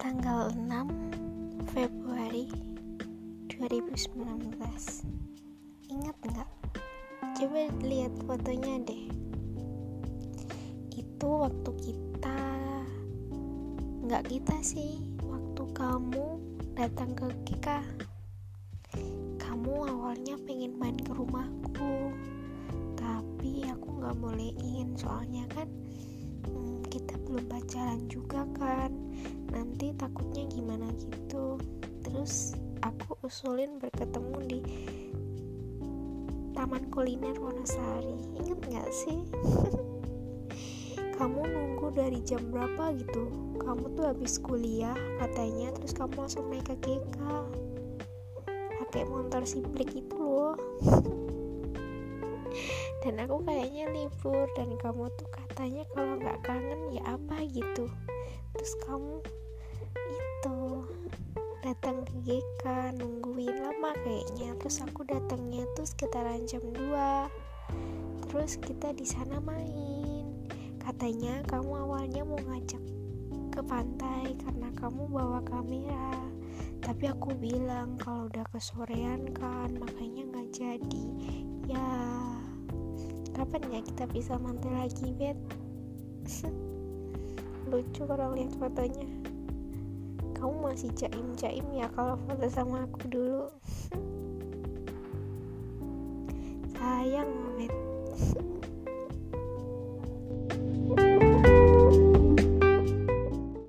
tanggal 6 Februari 2019 ingat nggak? Coba lihat fotonya deh. Itu waktu kita nggak kita sih waktu kamu datang ke Kika kamu awalnya pengen main ke rumahku tapi aku nggak bolehin. Soalnya kan hmm, kita belum pacaran juga kan nanti takutnya gimana gitu. Terus aku usulin berketemu di Taman Kuliner Wonosari inget nggak sih? Kamu nunggu dari jam berapa gitu? Kamu tuh habis kuliah katanya. Terus kamu langsung naik ke GK pakai motor simplik itu loh. Dan aku kayaknya libur. Dan kamu tuh katanya kalau nggak kangen ya apa gitu terus kamu itu datang ke GK nungguin lama kayaknya. Terus aku datangnya tuh sekitaran jam 2 terus kita di sana main. Katanya kamu awalnya mau ngajak ke pantai karena kamu bawa kamera. Tapi aku bilang kalau udah kesorean kan makanya nggak jadi. Ya kapan ya kita bisa mantai lagi bet lucu kalau lihat fotonya. Kamu masih jaim-jaim ya kalau foto sama aku dulu. Sayang